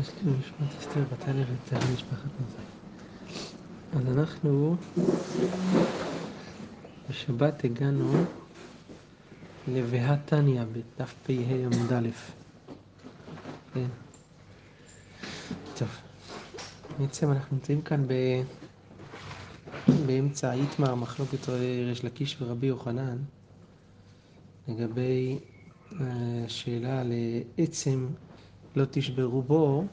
יש לי משפט אסתר בתניא ותל משפחת מזל. אז אנחנו בשבת הגענו לבהת תניא בדף פ"ה עמוד א'. כן. טוב, בעצם אנחנו נמצאים כאן ב... באמצע איתמר, מחלוקת ריש לקיש ורבי יוחנן, לגבי השאלה לעצם לא תשברו בו,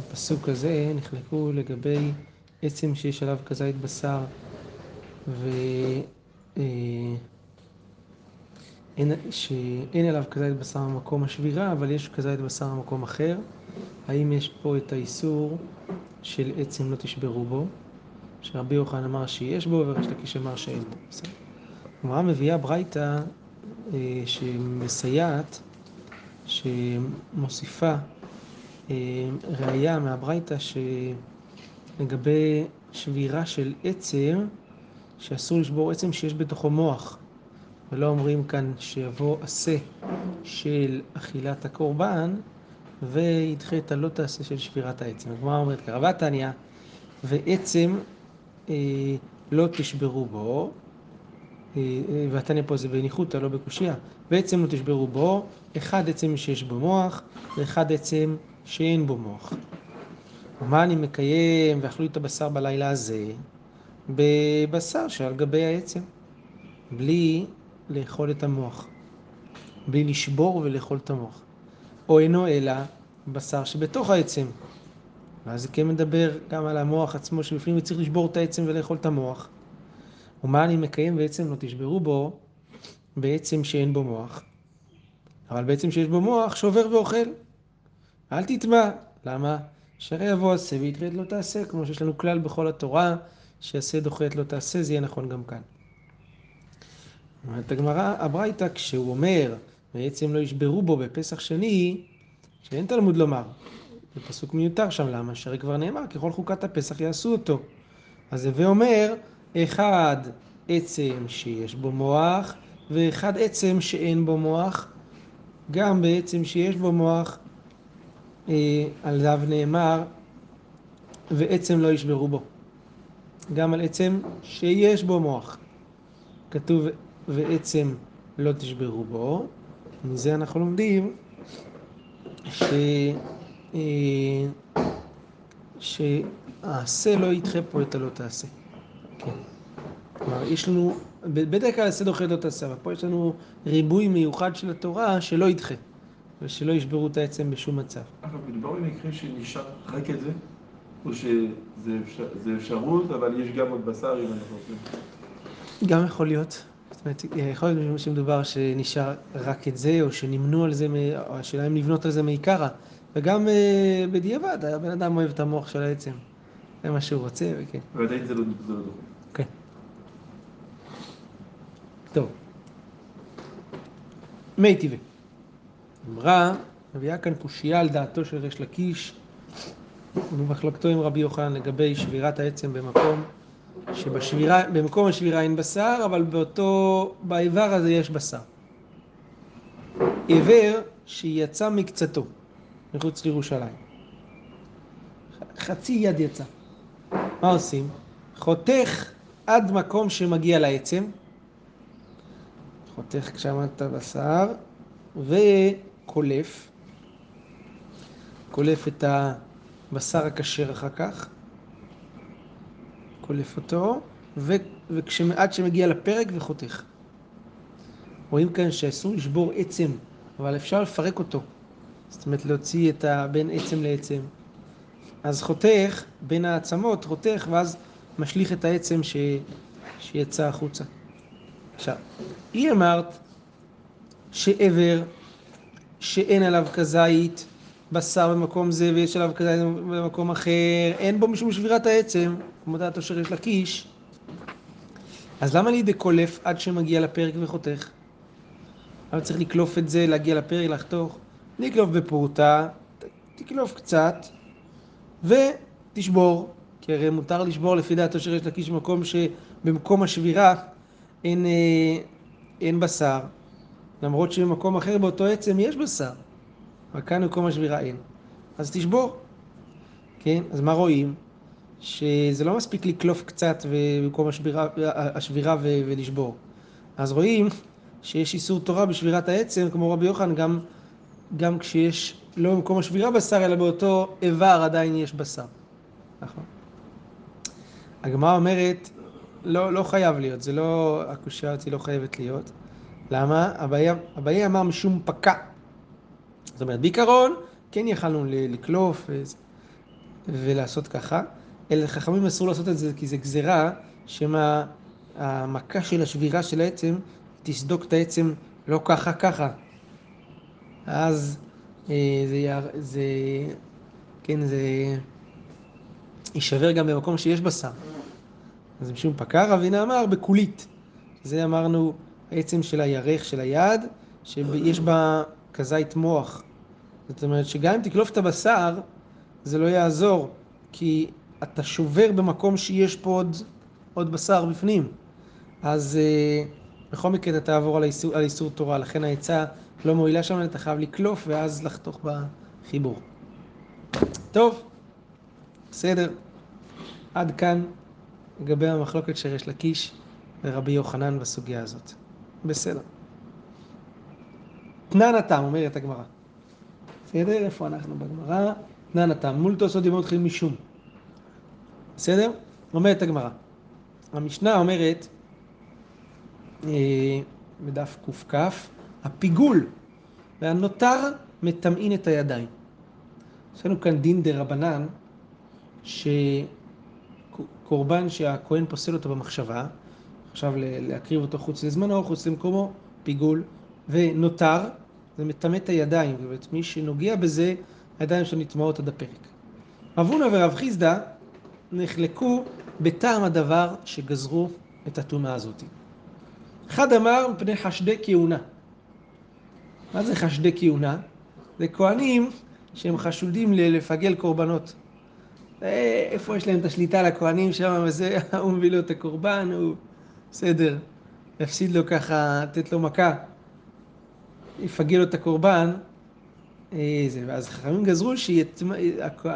בפסוק הזה נחלקו לגבי עצם שיש עליו כזית בשר ואין שאין עליו כזית בשר במקום השבירה, אבל יש כזית בשר במקום אחר. האם יש פה את האיסור של עצם לא תשברו בו, שרבי יוחנן אמר שיש בו וריש לקיש אמר שאין בו. הגמרא מביאה ברייתא שמסייעת שמוסיפה ראייה מהברייתא שלגבי שבירה של עצם, שאסור לשבור עצם שיש בתוכו מוח. ולא אומרים כאן שיבוא עשה של אכילת הקורבן וידחה את הלא תעשה של שבירת העצם. הגמרא אומרת קרבה תניא, ועצם אה, לא תשברו בו, והתניא פה זה בניחותא, לא בקושייה, ועצם לא תשברו בו, אחד עצם שיש בו מוח, ואחד עצם שאין בו מוח. ומה אני מקיים, ואכלו את הבשר בלילה הזה, בבשר שעל גבי העצם, בלי לאכול את המוח, בלי לשבור ולאכול את המוח. או אינו אלא בשר שבתוך העצם. ואז זה כן מדבר גם על המוח עצמו שבפנים צריך לשבור את העצם ולאכול את המוח. ומה אני מקיים בעצם לא תשברו בו, בעצם שאין בו מוח. אבל בעצם שיש בו מוח שובר ואוכל. אל תטמע. למה? שהרי יבוא עשה את לא תעשה, כמו שיש לנו כלל בכל התורה, שעשה דוחה את לא תעשה, זה יהיה נכון גם כאן. אומרת הגמרא, הברייתא, כשהוא אומר, בעצם לא ישברו בו בפסח שני, שאין תלמוד לומר. זה פסוק מיותר שם, למה? שהרי כבר נאמר, ככל חוקת הפסח יעשו אותו. אז הווה אומר, אחד עצם שיש בו מוח, ואחד עצם שאין בו מוח. גם בעצם שיש בו מוח, אה, עליו נאמר, ועצם לא ישברו בו. גם על עצם שיש בו מוח. כתוב ועצם לא תשברו בו. מזה אנחנו לומדים ש... אה, שהעשה לא ידחה פה את הלא תעשה. כן. כלומר, יש לנו, בדרך כלל דוחה לא תעשה, אבל פה יש לנו ריבוי מיוחד של התורה שלא ידחה, ושלא ישברו את העצם בשום מצב. אגב, מדובר במקרה שנשאר רק את זה, או שזה אפשרות, אבל יש גם עוד בשר אם אנחנו רוצים? גם יכול להיות. זאת אומרת, יכול להיות שמדובר שנשאר רק את זה, או שנמנו על זה, או השאלה אם לבנות על זה מעיקרא. וגם בדיעבד, הבן אדם אוהב את המוח של העצם. זה מה שהוא רוצה, וכן. ועדיין זה לא דוחה. כן. טוב. מי טבעי. אמרה, מביאה כאן קושייה על דעתו של ריש לקיש ובמחלקתו עם רבי יוחנן לגבי שבירת העצם במקום שבשבירה, במקום השבירה אין בשר, אבל באותו, באיבר הזה יש בשר. עיוור שיצא מקצתו, מחוץ לירושלים. חצי יד יצא. מה עושים? חותך עד מקום שמגיע לעצם, חותך שם את הבשר וקולף, קולף את הבשר הכשר אחר כך, קולף אותו, ועד שמגיע לפרק וחותך. רואים כאן שאסור לשבור עצם, אבל אפשר לפרק אותו. זאת אומרת להוציא את ה... בין עצם לעצם. אז חותך בין העצמות, חותך, ואז משליך את העצם ש... שיצא החוצה. עכשיו, היא אמרת שעבר שאין עליו כזית בשר במקום זה ויש עליו כזית במקום אחר, אין בו משום שבירת העצם, כמו דעתו של ריש לקיש, אז למה לידי קולף עד שמגיע לפרק וחותך? למה צריך לקלוף את זה, להגיע לפרק, לחתוך? לקלוף בפרוטה, תקלוף קצת ותשבור, כי הרי מותר לשבור לפי דעתו של ריש לקיש במקום שבמקום השבירה אין, אין בשר, למרות שבמקום אחר באותו עצם יש בשר, אבל כאן במקום השבירה אין. אז תשבור. כן? אז מה רואים? שזה לא מספיק לקלוף קצת במקום השבירה, השבירה ו- ולשבור. אז רואים שיש איסור תורה בשבירת העצם, כמו רבי יוחנן, גם, גם כשיש לא במקום השבירה בשר, אלא באותו איבר עדיין יש בשר. נכון. הגמרא אומרת, לא, לא חייב להיות, זה לא, הקושייה הזאת לא חייבת להיות. למה? אביי אמר משום פקע. זאת אומרת, בעיקרון, כן יכלנו לקלוף ולעשות ככה, אלא חכמים אסור לעשות את זה כי זה גזירה, שמא המכה של השבירה של העצם תסדוק את העצם לא ככה ככה. אז אה, זה, זה, כן, זה יישבר גם במקום שיש בשר. אז משום פקע רבינה אמר בקולית. זה אמרנו העצם של הירך של היד, שיש בה כזית מוח. זאת אומרת שגם אם תקלוף את הבשר, זה לא יעזור, כי אתה שובר במקום שיש פה עוד, עוד בשר בפנים. אז uh, בכל מקרה אתה תעבור על איסור, על איסור תורה, לכן העצה לא מועילה שם, אתה חייב לקלוף ואז לחתוך בחיבור. טוב, בסדר. עד כאן לגבי המחלוקת של לקיש ורבי יוחנן בסוגיה הזאת. בסדר. תנן התם, אומרת הגמרא. בסדר? איפה אנחנו בגמרא? תנן התם. מול תוספות ימות חיים משום. בסדר? אומרת הגמרא. המשנה אומרת, אה, בדף קכ, הפיגול והנותר מטמאין את הידיים. יש לנו כאן דין דה רבנן, שקורבן שהכהן פוסל אותו במחשבה, עכשיו להקריב אותו חוץ לזמנו, חוץ למקומו, פיגול, ונותר, זה מטמא את הידיים, זאת מי שנוגע בזה, הידיים שלו נטמעות עד הפרק. רב הונא ורב חיסדא נחלקו בטעם הדבר שגזרו את הטומאה הזאת. אחד אמר מפני חשדי כהונה. מה זה חשדי כהונה? זה כהנים שהם חשודים לפגל קורבנות. אה, איפה יש להם את השליטה לכהנים שם, וזה, הוא מביא לו את הקורבן, הוא בסדר, יפסיד לו ככה, לתת לו מכה, יפגל לו את הקורבן, אה, זה, ואז חכמים גזרו שהכהן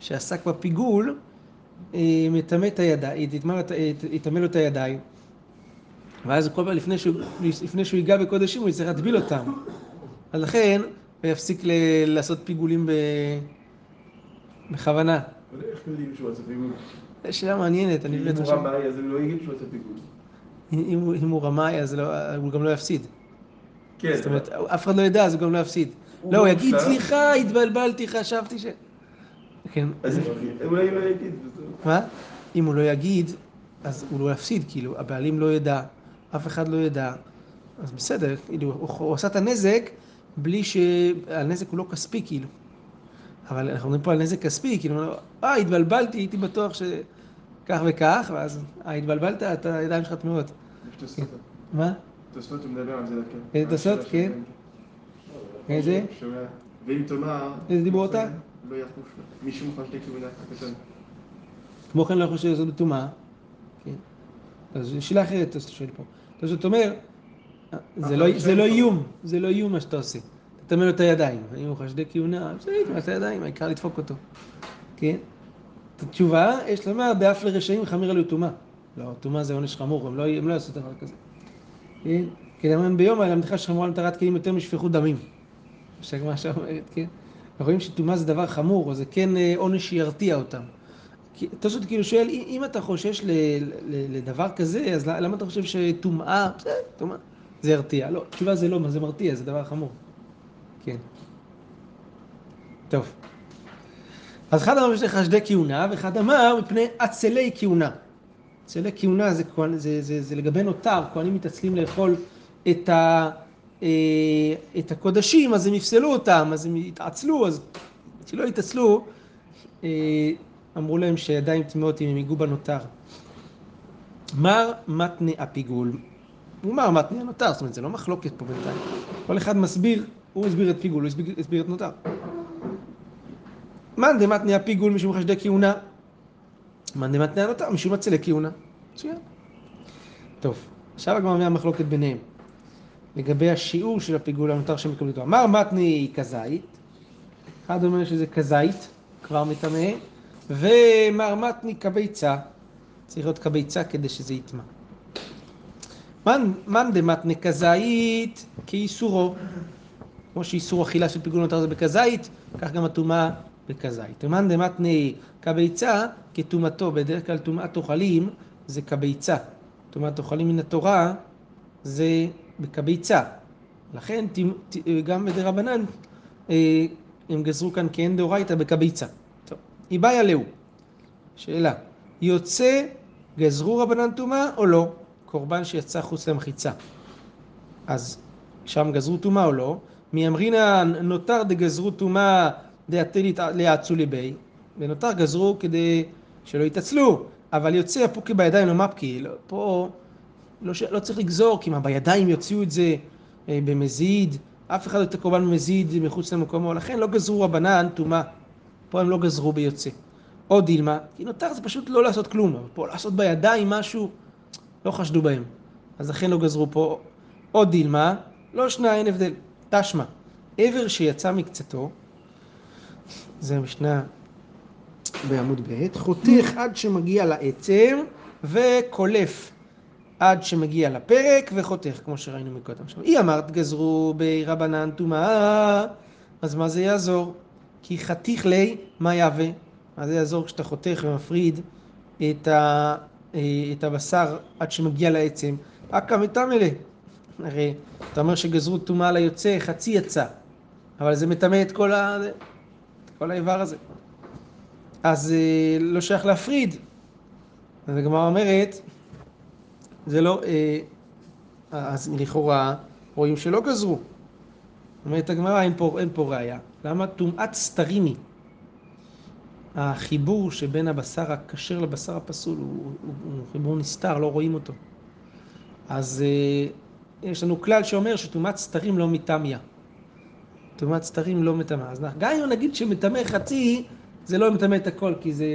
שעסק בפיגול, אה, מטמא את הידיים, יטמא לו את הידיים. ואז כל פעם לפני שהוא, לפני שהוא ייגע בקודשים הוא יצטרך להטביל אותם. אז לכן הוא יפסיק ל, לעשות פיגולים ב, בכוונה. איך יודעים שהוא עשה פיגול? שאלה מעניינת, אני באמת חושב... אם הוא רמאי אז הם לא יגיד שהוא עשה פיגול. אם הוא רמאי אז לא, הוא גם לא יפסיד. כן. זאת אומרת, אף אחד לא ידע אז הוא גם לא יפסיד. לא, הוא יגיד, סליחה, התבלבלתי, חשבתי ש... כן. אז אולי לא יגיד. מה? אם הוא לא יגיד, אז הוא לא יפסיד, כאילו, הבעלים לא ידע, אף אחד לא ידע, אז בסדר, כאילו, הוא עשה את הנזק בלי שהנזק הוא לא כספי, כאילו. אבל אנחנו מדברים פה על נזק כספי, כאילו, אה, התבלבלתי, הייתי בטוח שכך וכך, ואז, אה, התבלבלת, אתה הידיים שלך תמוהות. מה? תוספות הוא מדבר על זה, כן. איזה תוספות? כן. איזה? ואם תאמר... איזה דיבור אתה? לא יחוש משום חשדי כהונה הקטן. כמו כן לא יכול לעשות בטומאה. כן. אז זו שאלה אחרת אתה שואל פה. זאת אומרת, זה לא איום, זה לא איום מה שאתה עושה. תטמא לו את הידיים. אם הוא חשדי כהונה, בסדר, תטמא את הידיים, העיקר לדפוק אותו. כן? את התשובה, יש לומר, באף לרשעים חמיר עלו טומאה. לא, טומאה זה עונש חמור, הם לא, הם לא יעשו דבר כזה. כן? כי למה ביום הלמדך שחמורה למטרת כלים יותר משפיכות דמים. שהגמרא שם אומרת, כן? אנחנו רואים שטומאה זה דבר חמור, זה כן אה, עונש שירתיע אותם. תוספות כאילו שואל, אם אתה חושש לדבר כזה, אז למה אתה חושב שטומאה, בסדר, טומאה, זה ירתיע? לא, התשובה זה לא, מה זה מרתיע, זה דבר חמור. כן. טוב. אז אחד אמר שיש חשדי כהונה, ואחד אמר מפני עצלי כהונה. עצלי כהונה זה, זה, זה, זה לגבי נותר, כהנים מתעצלים לאכול את, ה, אה, את הקודשים, אז הם יפסלו אותם, אז הם יתעצלו, אז שלא יתעצלו, אה, אמרו להם שידיים טמאות אם הם ייגעו בנותר. מר מתנה הפיגול. הוא מר מתנה הנותר, זאת אומרת זה לא מחלוקת פה בינתיים. כל אחד מסביר, הוא הסביר את פיגול, הוא הסביר, הסביר את נותר. מאן דמתנה הפיגול משום חשדי כהונה. מאן דמתנה הנותר משום עצלי כהונה. מצוין. טוב, עכשיו הגמרא מהמחלוקת ביניהם. לגבי השיעור של הפיגול הנותר יקבלו אותו. אמר מתני כזית, אחד אומר שזה כזית, כבר מטמא, ומרמתני כביצה, צריך להיות כביצה כדי שזה יטמע. מאן דמתני כזית כאיסורו, כמו שאיסור אכילה של פיגול נותר זה בכזית, כך גם הטומאה בכזית. ומאן דמתני כביצה כטומאתו, בדרך כלל טומאת אוכלים זה כביצה. טומאת אוכלים מן התורה זה בכביצה. לכן גם בדי רבנן אה, הם גזרו כאן כאין דאורייתא בכביצה. טוב, איבאי עליהו. שאלה, יוצא גזרו רבנן טומאה או לא? קורבן שיצא חוץ למחיצה. אז שם גזרו טומאה או לא? מי אמרינן נותר דגזרו טומאה דעתלית ליעצו ליבי, ונותר גזרו כדי שלא יתעצלו, אבל יוצא הפוקי בידיים לא מפקי, לא, פה לא, לא צריך לגזור, כי מה בידיים יוציאו את זה אה, במזיד, אף אחד לא יתקע קורבן במזיד מחוץ למקומו, לכן לא גזרו רבנן טומאה, פה הם לא גזרו ביוצא. או דילמה, כי נותר זה פשוט לא לעשות כלום, אבל פה לעשות בידיים משהו, לא חשדו בהם. אז לכן לא גזרו פה. או דילמה, לא שנה, אין הבדל. תשמע, עבר שיצא מקצתו, זה משנה בעמוד ב', חותך עד שמגיע לעצם וקולף עד שמגיע לפרק וחותך, כמו שראינו מקודם. עכשיו, היא אמרת גזרו ברבנן טומאה, אז מה זה יעזור? כי חתיך לי מה יהווה? מה זה יעזור כשאתה חותך ומפריד את, ה, אה, את הבשר עד שמגיע לעצם? אכא מטמא הרי אתה אומר שגזרו טומאה ליוצא, חצי יצא, אבל זה מטמא את כל, ה... כל האיבר הזה. אז אה, לא שייך להפריד. אז הגמרא אומרת, זה לא, אה, אז לכאורה רואים שלא גזרו. אומרת הגמרא, אין פה, אין פה ראייה. למה? טומאת סטרימי. החיבור שבין הבשר הכשר לבשר הפסול הוא, הוא, הוא חיבור נסתר, לא רואים אותו. אז אה, יש לנו כלל שאומר שטומאת סתרים לא מטמיה. טומאת סתרים לא מטמאה. אז גם אם נגיד שמטמא חצי, זה לא מטמא את הכל, כי זה,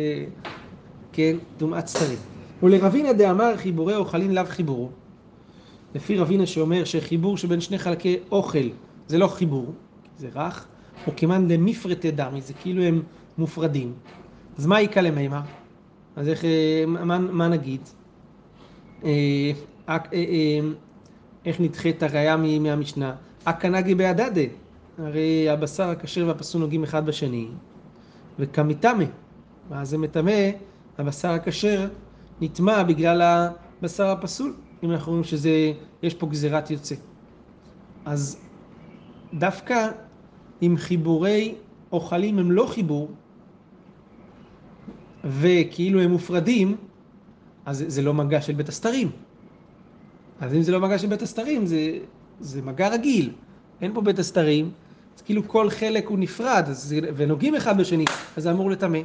כן, טומאת סתרים. ולרבינה דאמר חיבורי אוכלים לאו חיבורו. לפי רבינה שאומר שחיבור שבין שני חלקי אוכל זה לא חיבור, זה רך, או כמען למפרטי דמי, זה כאילו הם מופרדים. אז מה יקא למימה? אז איך, אה, מה, מה נגיד? איך נדחה את הראייה מהמשנה? הקנגי בהדדה. הרי הבשר הכשר והפסול נוגעים אחד בשני, וכמיטמא. מה זה מטמא? הבשר הכשר נטמע בגלל הבשר הפסול, אם אנחנו רואים שזה, יש פה גזירת יוצא. אז דווקא אם חיבורי אוכלים הם לא חיבור, וכאילו הם מופרדים, אז זה לא מגע של בית הסתרים. אז אם זה לא מגע של בית הסתרים, זה, זה מגע רגיל. אין פה בית הסתרים, אז כאילו כל חלק הוא נפרד, אז, ונוגעים אחד בשני, אז זה אמור לטמא.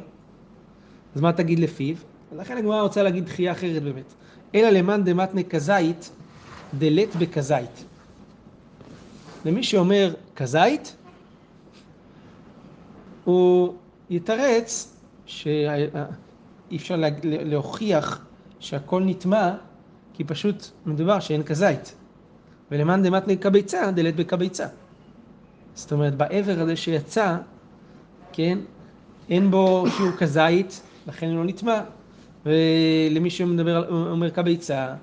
אז מה תגיד לפיו? לכן הגמרא רוצה להגיד דחייה אחרת באמת. אלא למאן דמתנה כזית, דלת בכזית. למי שאומר כזית, הוא יתרץ שאי אפשר להוכיח שהכל נטמע כי פשוט מדובר שאין כזית. ולמאן דמתני כביצה, דלת בכביצה. זאת אומרת, בעבר הזה שיצא, כן, אין בו שיעור כזית, לכן הוא לא נטמע. ולמי שמדבר, אומר כביצה,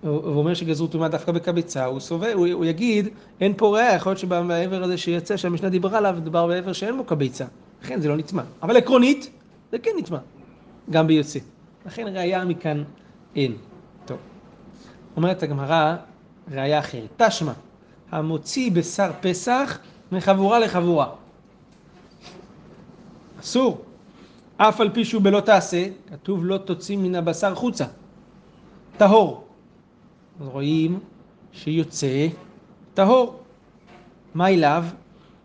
הוא אומר שגזרו טומאה דווקא בכביצה, הוא סובל, הוא, הוא יגיד, אין פה ראיה, יכול להיות שבעבר הזה שיצא, שהמשנה דיברה עליו, מדובר בעבר שאין בו כביצה. לכן זה לא נטמע. אבל עקרונית, זה כן נטמע, גם ביוצא. לכן ראיה מכאן אין. אומרת הגמרא ראיה אחרת. תשמע, המוציא בשר פסח מחבורה לחבורה. אסור. אף על פי שהוא בלא תעשה, כתוב לא תוציא מן הבשר חוצה. טהור. אז רואים שיוצא טהור. מה אליו?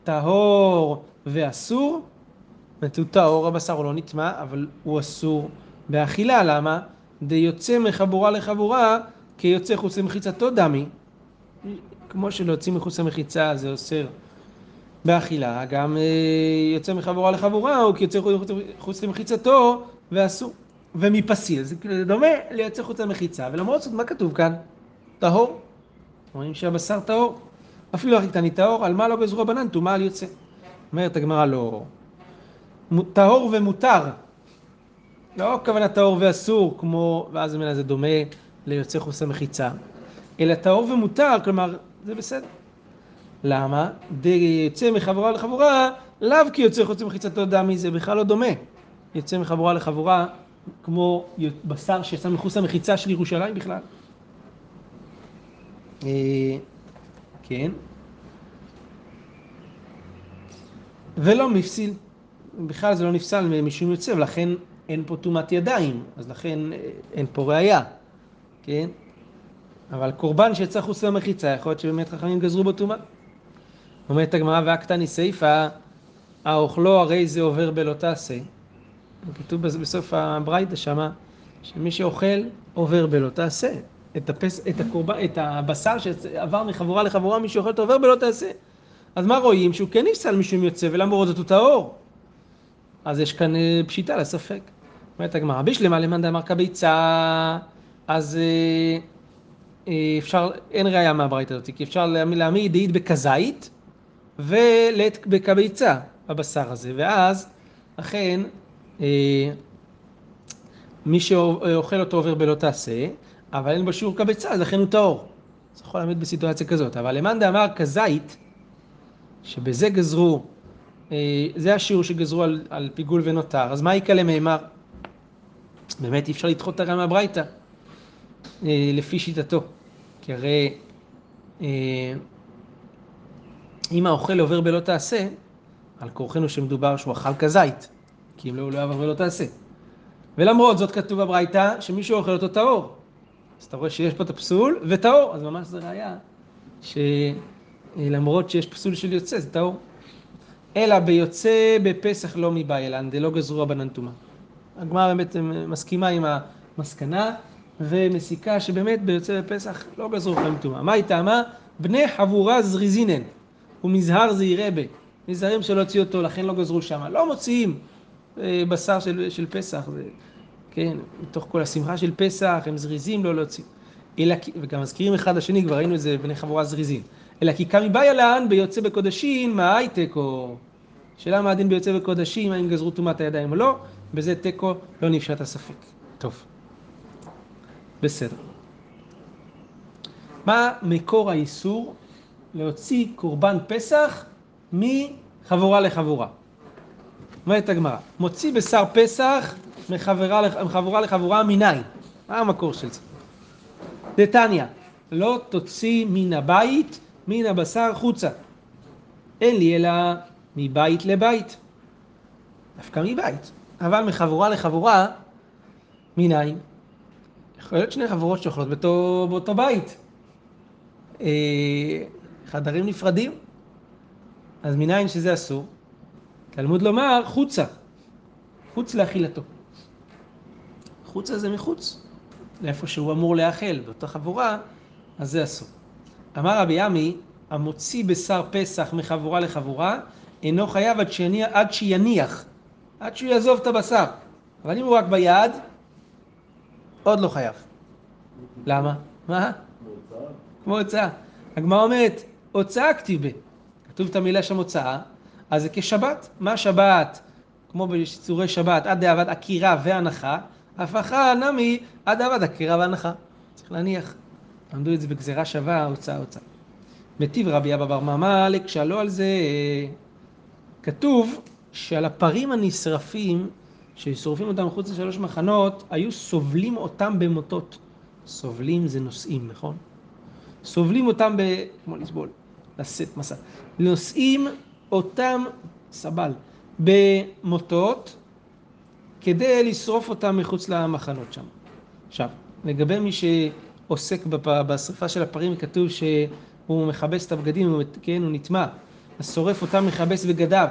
טהור ואסור. זאת הוא טהור, הבשר הוא לא נטמע, אבל הוא אסור באכילה. למה? דיוצא מחבורה לחבורה כי יוצא חוץ למחיצתו דמי, כמו שלהוציא מחוץ למחיצה זה אוסר באכילה, גם אה, יוצא מחבורה לחבורה, או כי יוצא חוץ למחיצתו ואסור. ומפסיל, זה דומה ליוצא חוץ למחיצה, ולמרות זאת, מה כתוב כאן? טהור. רואים שהבשר טהור. אפילו הכי קטני טהור, על מה לא גזרו הבנן? טומאה על יוצא. אומרת הגמרא לא. טהור ומותר. לא הכוונה טהור ואסור, כמו, ואז זה דומה ליוצא חוסה מחיצה, אלא טהור ומותר, כלומר, זה בסדר. למה? יוצא מחבורה לחבורה, לאו כי יוצא חוץ מחיצתו דמי, זה בכלל לא דומה. יוצא מחבורה לחבורה, כמו בשר שיצא מחוץ למחיצה של ירושלים בכלל. אה, כן. ולא מפסיל. בכלל זה לא נפסל משום יוצא, ולכן אין פה טומאת ידיים, אז לכן אה, אין פה ראייה, כן? אבל קורבן שיצא חוץ למחיצה, יכול להיות שבאמת חכמים גזרו בו טומאה. אומרת הגמרא והקטני סיפא, האוכלו הרי זה עובר בלא תעשה. כתוב בסוף הברייתא שמה, שמי שאוכל עובר בלא תעשה. את, הפס, את, הקורבן, את הבשר שעבר מחבורה לחבורה, מי שאוכל אותו עובר בלא תעשה. אז מה רואים? שהוא כן נפסל משום יוצא, ולמרות זאת הוא טהור. אז יש כאן אה, פשיטה לספק. אומרת הגמרא, בשלמה למאן דאמר כביצה, אז אה, אה, אפשר, אין ראייה מהברית הזאת, כי אפשר להעמיד דעית בכזית ולית בכביצה, בבשר הזה, ואז אכן מי שאוכל אותו עובר בלא תעשה, אבל אין בו שיעור כביצה, אז לכן הוא טהור. זה יכול להעמיד בסיטואציה כזאת. אבל למאן דאמר כזית, שבזה גזרו, אה, זה השיעור שגזרו על, על פיגול ונותר, אז מה יקלה מימר? באמת אי אפשר לדחות את הרע מהברייתא, אה, לפי שיטתו. כי הרי אה, אם האוכל עובר בלא תעשה, על כורחנו שמדובר שהוא אכל כזית, כי אם לא, הוא לא יעבור ולא תעשה. ולמרות זאת כתוב בברייתא שמי שאוכל אותו טהור. אז אתה רואה שיש פה את הפסול וטהור, אז ממש זה ראייה שלמרות שיש פסול של יוצא זה טהור. אלא ביוצא בפסח לא מבעילן, דלא גזרו רבנן טומאה. הגמרא באמת מסכימה עם המסקנה ומסיקה שבאמת ביוצא בפסח לא גזרו חיים טומאה. מה היא טעמה? בני חבורה זריזינן ומזהר זעירי בה. נזהרים שלא הוציאו אותו, לכן לא גזרו שם. לא מוציאים אה, בשר של, של פסח. זה... כן, מתוך כל השמחה של פסח, הם זריזים לא להוציא. אלא, וגם מזכירים אחד לשני, כבר ראינו את זה בני חבורה זריזים. אלא כי קמי באי עלן ביוצא בקודשים, מה או... שאלה מה הדין ביוצא בקודשים, האם גזרו טומאת הידיים או לא, בזה תיקו לא נפשט הספק. טוב. בסדר. מה מקור האיסור להוציא קורבן פסח מחבורה לחבורה? אומרת הגמרא, מוציא בשר פסח מחברה, מחבורה לחבורה מניין. מה המקור של זה? דתניא, לא תוציא מן הבית, מן הבשר חוצה. אין לי אלא מבית לבית. דווקא מבית. אבל מחבורה לחבורה, מניין? יכול להיות שני חברות שאוכלות באותו, באותו בית. אה, חדרים נפרדים. אז מניין שזה אסור? תלמוד לומר חוצה, חוץ לאכילתו. חוצה זה מחוץ, לאיפה שהוא אמור לאכל, באותה חבורה, אז זה אסור. אמר רבי עמי, המוציא בשר פסח מחבורה לחבורה, אינו חייב עד, עד שיניח, עד שהוא יעזוב את הבשר. אבל אם הוא רק ביד, עוד לא חייב. למה? מה? כמו הוצאה. הגמרא אומרת, הוצאה כתיבה. כתוב את המילה שם הוצאה, אז זה כשבת. מה שבת? כמו בצורי שבת, עד דאבד עקירה והנחה, הפכה נמי עד דאבד עקירה והנחה. צריך להניח. למדו את זה בגזירה שווה, הוצאה הוצאה. מטיב רבי אבא בר ממלק, שאלו על זה, כתוב שעל הפרים הנשרפים, ששורפים אותם מחוץ לשלוש מחנות, היו סובלים אותם במוטות. סובלים זה נושאים, נכון? סובלים אותם ב... כמו לסבול, לשאת מסע. נושאים אותם, סבל, במוטות, כדי לשרוף אותם מחוץ למחנות שם. עכשיו, לגבי מי שעוסק בשרפה של הפרים, כתוב שהוא מכבס את הבגדים, הוא, כן, הוא נטמע. אז שורף אותם מכבס בגדיו.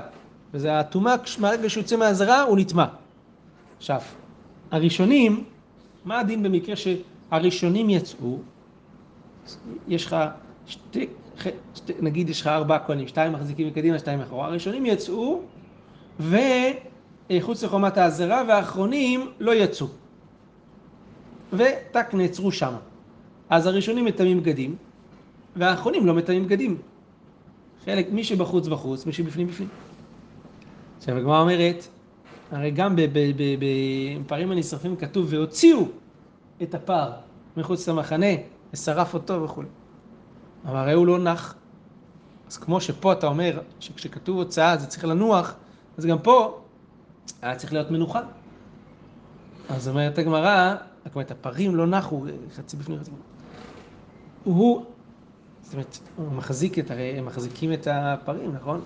וזה הטומאה, מהרגע שהוא יוצא מהזרה, הוא נטמע. עכשיו, הראשונים, מה הדין במקרה שהראשונים יצאו? יש לך שתי, שתי, נגיד יש לך ארבעה כהנים, שתיים מחזיקים מקדימה, שתיים מאחורה. הראשונים יצאו, וחוץ לחומת העזרה, והאחרונים לא יצאו. וטק נעצרו שמה. אז הראשונים מטמאים בגדים, והאחרונים לא מטמאים בגדים. חלק, מי שבחוץ בחוץ, מי שבפנים בפנים. עכשיו הגמרא אומרת, הרי גם בפערים הנשרפים כתוב והוציאו את הפר מחוץ למחנה ושרף אותו וכו'. אבל הרי הוא לא נח. אז כמו שפה אתה אומר שכשכתוב הוצאה זה צריך לנוח, אז גם פה היה צריך להיות מנוחה. אז אומרת הגמרא, זאת אומרת, הפרים לא נחו, חצי בפנים, חצי בפנים. הוא, זאת אומרת, הוא מחזיק את, הרי הם מחזיקים את הפרים, נכון?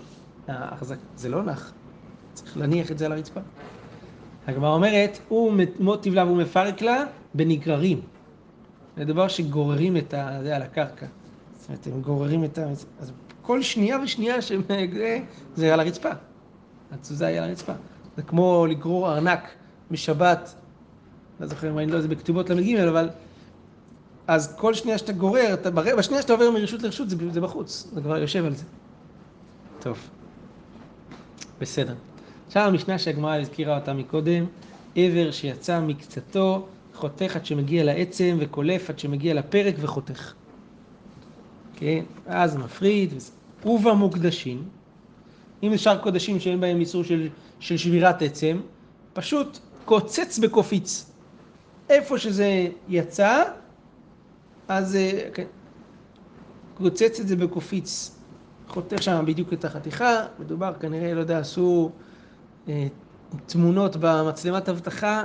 זה לא נח, צריך להניח את זה על הרצפה. הגמרא אומרת, הוא מוטיב לה והוא מפרק לה בנגררים. זה דבר שגוררים את זה על הקרקע. זאת אומרת, הם גוררים את ה... אז כל שנייה ושנייה שהם... זה על הרצפה. התזוזה היא על הרצפה. זה כמו לגרור ארנק משבת, לא זוכר אני לא יודע, זה בכתובות ל"ג, אבל... אז כל שנייה שאתה גורר, אתה, בשנייה שאתה עובר מרשות לרשות זה, זה בחוץ, זה כבר יושב על זה. טוב, בסדר. עכשיו המשנה שהגמרא הזכירה אותה מקודם, עבר שיצא מקצתו, חותך עד שמגיע לעצם וקולף עד שמגיע לפרק וחותך. כן, אז מפריד, ובמוקדשים, אם זה שאר קודשים שאין בהם איסור של, של שבירת עצם, פשוט קוצץ בקופיץ. איפה שזה יצא, אז אה, כן, קוצץ את זה בקופיץ. חותך שם בדיוק את החתיכה, מדובר כנראה, לא יודע, עשו תמונות במצלמת אבטחה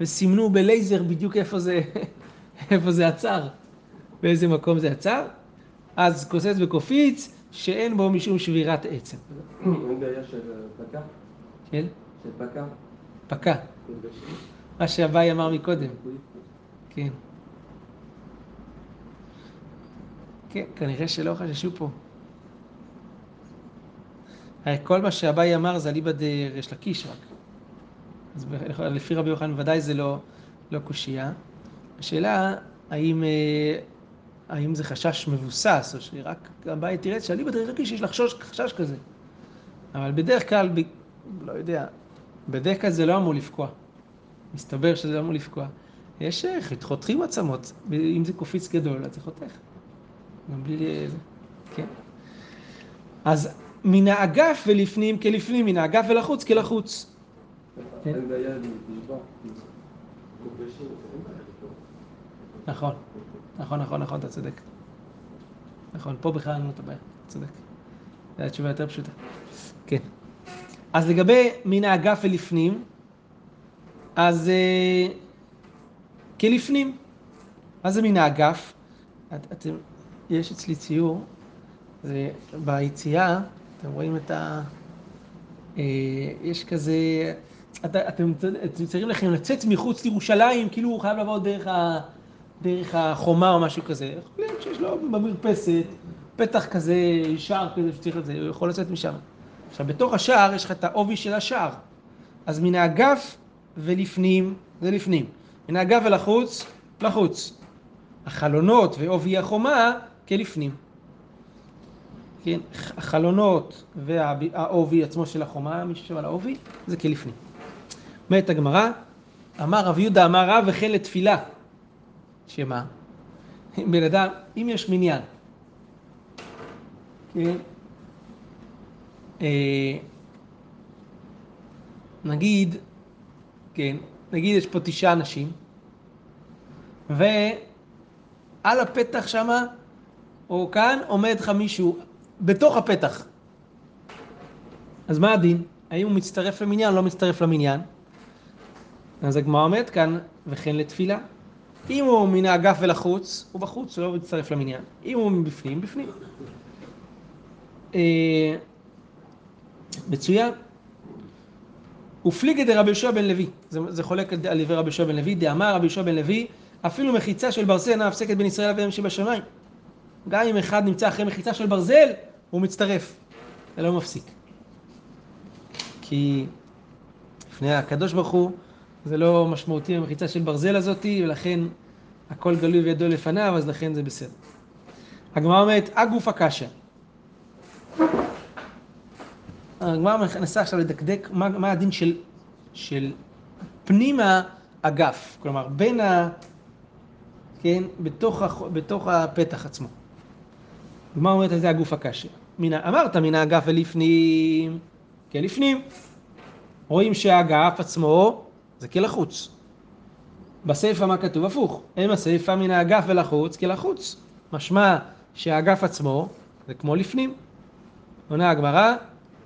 וסימנו בלייזר בדיוק איפה זה, איפה זה עצר, באיזה מקום זה עצר. אז קוצץ בקופיץ שאין בו משום שבירת עצם. אין בעיה של פקע? כן? של פקע? פקע. מה שאביי אמר מקודם. כן. כן, כנראה שלא חששו פה. כל מה שאביי אמר זה אליבא דריש לקיש רק. אז לפי רבי יוחנן ודאי זה לא, לא קושייה. השאלה, האם, אה, האם זה חשש מבוסס, או שרק אביי תראה שאליבא דריש לקיש יש לחשוש חשש כזה. אבל בדרך כלל, ב, לא יודע, בדרך כלל זה לא אמור לפקוע. מסתבר שזה אמור לפקוע. יש, אה, חותכים עצמות, אם זה קופיץ גדול, אז זה חותך. גם בלי... כן. אז מן האגף ולפנים כלפנים, מן האגף ולחוץ כלחוץ. כן. נכון, נכון, נכון, נכון, אתה צודק. נכון, פה בכלל אין לנו את הבעיה, אתה צודק. זו התשובה יותר פשוטה. כן. אז לגבי מן האגף ולפנים, אז uh, כלפנים. מה זה מן האגף? את, אתם, יש אצלי ציור, זה ביציאה, אתם רואים את ה... אה, יש כזה, את, אתם, אתם צריכים לכם לצאת מחוץ לירושלים, כאילו הוא חייב לעבור דרך, ה, דרך החומה או משהו כזה. יכול להיות שיש לו במרפסת פתח כזה, שער כזה שצריך את זה, הוא יכול לצאת משם. עכשיו, בתוך השער יש לך את העובי של השער. אז מן האגף ולפנים, זה לפנים. מן האגף ולחוץ, לחוץ. החלונות ועובי החומה כלפנים. כן, החלונות והעובי עצמו של החומה, מי ששב על העובי, זה כלפנים. אומרת הגמרא, אמר רב יהודה אמר רב וכן לתפילה. שמה? בן אדם, אם יש מניין, כן, אה, נגיד, כן, נגיד יש פה תשעה אנשים, ועל הפתח שמה או כאן עומד לך מישהו בתוך הפתח. אז מה הדין? האם הוא מצטרף למניין לא מצטרף למניין? אז הגמרא עומד כאן, וכן לתפילה. אם הוא מן האגף ולחוץ, הוא בחוץ, הוא לא מצטרף למניין. אם הוא מבפנים, בפנים. אה, מצוין. ופליגי דרבי יהושע בן לוי, זה, זה חולק על דברי רבי יהושע בן לוי, דאמר רבי יהושע בן לוי, אפילו מחיצה של ברזל אינה הפסקת בין ישראל לבין שבשמיים. גם אם אחד נמצא אחרי מחיצה של ברזל, הוא מצטרף. זה לא מפסיק. כי לפני הקדוש ברוך הוא, זה לא משמעותי המחיצה של ברזל הזאתי, ולכן הכל גלוי וידוע לפניו, אז לכן זה בסדר. הגמרא אומרת, הגוף הקשה. הגמרא מנסה עכשיו לדקדק מה, מה הדין של, של פנים האגף, כלומר בין ה... כן, בתוך, בתוך הפתח עצמו. הגמרא אומרת, זה הגוף הקשה. אמרת מן האגף ולפנים, כן לפנים. רואים שהאגף עצמו זה כלחוץ. בסיפא מה כתוב? הפוך. אין הסיפא מן האגף ולחוץ כלחוץ. משמע שהאגף עצמו זה כמו לפנים. עונה הגמרא,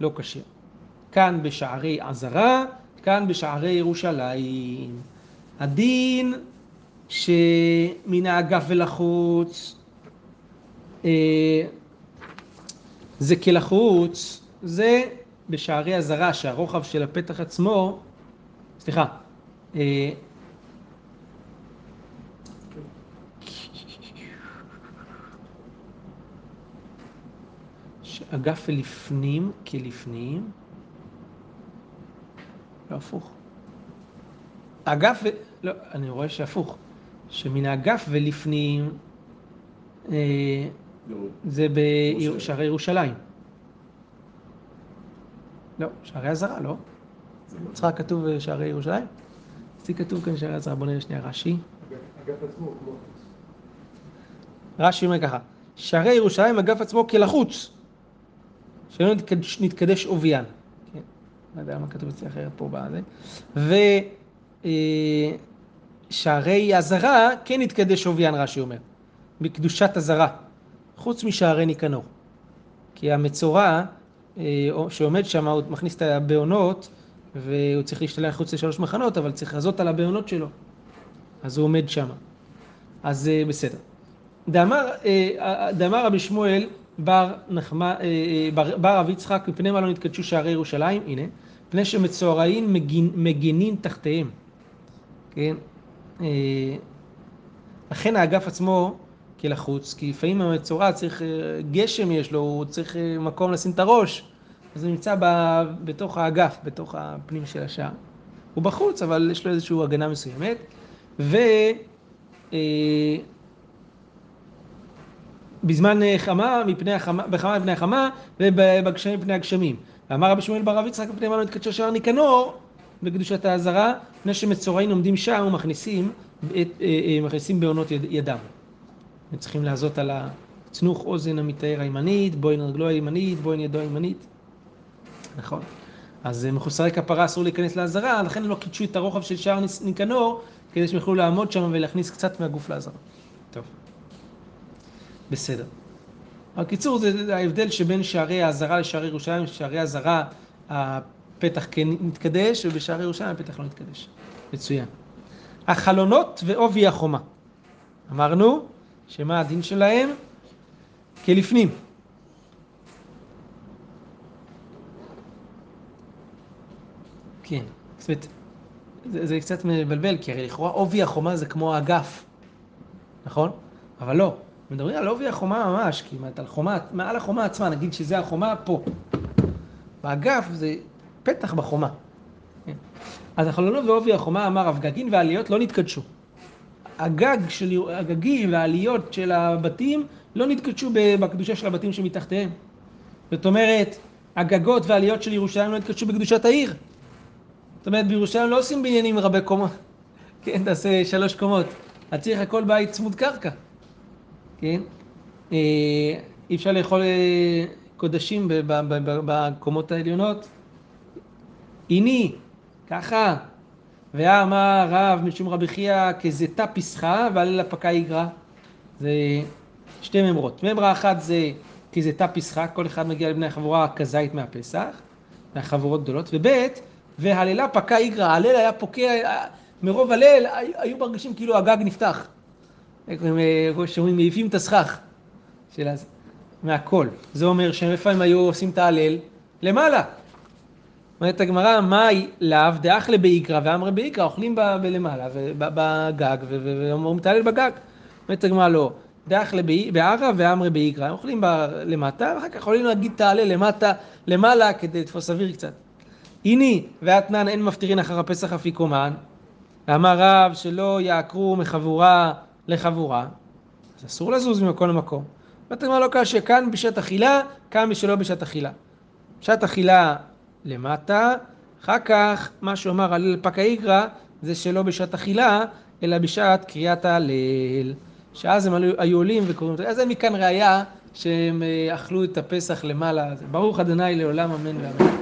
לא כשיר. כאן בשערי עזרה, כאן בשערי ירושלים. הדין שמן האגף ולחוץ אה, זה כלחוץ, זה בשערי עזרה שהרוחב של הפתח עצמו, סליחה, אה, אגף ולפנים כלפנים, לא הפוך. אגף. לא, אני רואה שהפוך. שמן האגף ולפנים אה, זה בשערי ירושלים. לא, שערי אזהרה, לא? אצלך כתוב שערי ירושלים? אצלי כתוב כאן שערי אזהרה, בוא נראה שנייה רש"י. כמו... רש"י אומר ככה, שערי ירושלים אגף עצמו כלחוץ, שלא נתקדש, נתקדש עוביין. כן, לא יודע מה כתוב אצלי אחרת פה בזה. ושערי אזהרה כן נתקדש עוביין, רש"י אומר, בקדושת אזהרה, חוץ משערי ניקנור. כי המצורע אה, שעומד שם, הוא מכניס את הבעונות, והוא צריך להשתלח חוץ לשלוש מחנות, אבל צריך לזאת על הבעונות שלו. אז הוא עומד שם. אז אה, בסדר. דאמר, אה, דאמר רבי שמואל בר, נחמה, בר, בר רב יצחק, מפני מה לא נתקדשו שערי ירושלים? הנה, מפני שמצורעים מגין, מגנים תחתיהם. כן? לכן האגף עצמו כלחוץ, כי לפעמים המצורע צריך, גשם יש לו, הוא צריך מקום לשים את הראש, אז הוא נמצא ב, בתוך האגף, בתוך הפנים של השער. הוא בחוץ, אבל יש לו איזושהי הגנה מסוימת. ו... בזמן חמה, מפני החמה, בחמה מפני החמה, ובגשמים מפני הגשמים. ואמר רבי שמואל בר רב יצחק מפני מה לא התקדשו שער ניקנור בקדושת האזהרה, מפני שמצורעים עומדים שם ומכניסים מכניסים בעונות ידם. הם צריכים לעזות על הצנוך אוזן המתאר הימנית, בוין רגלו הימנית, בוין ידו הימנית. נכון. אז מחוסרי כפרה אסור להיכנס לעזרה, לכן הם לא קידשו את הרוחב של שער ניקנור, כדי שהם יוכלו לעמוד שם ולהכניס קצת מהגוף לעזרה. טוב. בסדר. בקיצור, זה ההבדל שבין שערי האזהרה לשערי ירושלים, שערי האזהרה הפתח כן מתקדש, ובשערי ירושלים הפתח לא מתקדש. מצוין. החלונות ועובי החומה. אמרנו שמה הדין שלהם? כלפנים. כן, זאת אומרת, זה, זה קצת מבלבל, כי הרי לכאורה עובי החומה זה כמו אגף, נכון? אבל לא, מדברים על עובי החומה ממש, כמעט על חומה, מעל החומה עצמה, נגיד שזה החומה פה. באגף זה פתח בחומה. כן. אז החלונות ועובי החומה אמר רב גגין והעליות לא נתקדשו. הגג של, הגגים והעליות של הבתים לא נתקדשו בקדושה של הבתים שמתחתיהם. זאת אומרת, הגגות והעליות של ירושלים לא נתקדשו בקדושת העיר. זאת אומרת, בירושלים לא עושים בניינים רבי קומות. כן, תעשה שלוש קומות. אז צריך הכל בית צמוד קרקע. כן? אה, אי אפשר לאכול אה, קודשים בקומות העליונות. איני, ככה. ואמר רב משום רבי חייא כזיתה פסחה ועלה לפקה יגרע. זה שתי ממרות. ממרה אחת זה כזיתה פסחה, כל אחד מגיע לבני החבורה כזית מהפסח, מהחבורות גדולות, וב' והללה פקה יגרע, הלל היה פוקע, מרוב הלל היו מרגישים כאילו הגג נפתח. שאומרים, מעיפים את הסכך של הזה, מהכל. זה אומר שאיפה הם היו עושים את ההלל? למעלה. אומרת הגמרא, מאי לאו דאכלה באיקרא ואמרי באיקרא, אוכלים בלמעלה, בגג, ואומרים תהלל בגג. אומרת הגמרא, לא, דאכלה בערא ואמרי באיקרא, אוכלים למטה, ואחר כך יכולים להגיד תעלה למטה, למעלה, כדי לתפוס אוויר קצת. הנה, ואתנן אין מפטירין אחר הפסח אפיקומן, ואמר רב שלא יעקרו מחבורה לחבורה, אז אסור לזוז ממקום למקום. אומרת הגמרא לא קשה, כאן בשעת אכילה, כאן בשלא בשעת אכילה. בשעת אכילה למטה, אחר כך מה אמר על פקא איגרא זה שלא בשעת אכילה, אלא בשעת קריאת ההלל. שאז הם היו עולים וקוראים, אז זה מכאן ראיה שהם אה, אכלו את הפסח למעלה. ברוך ה' לעולם אמן ואמן.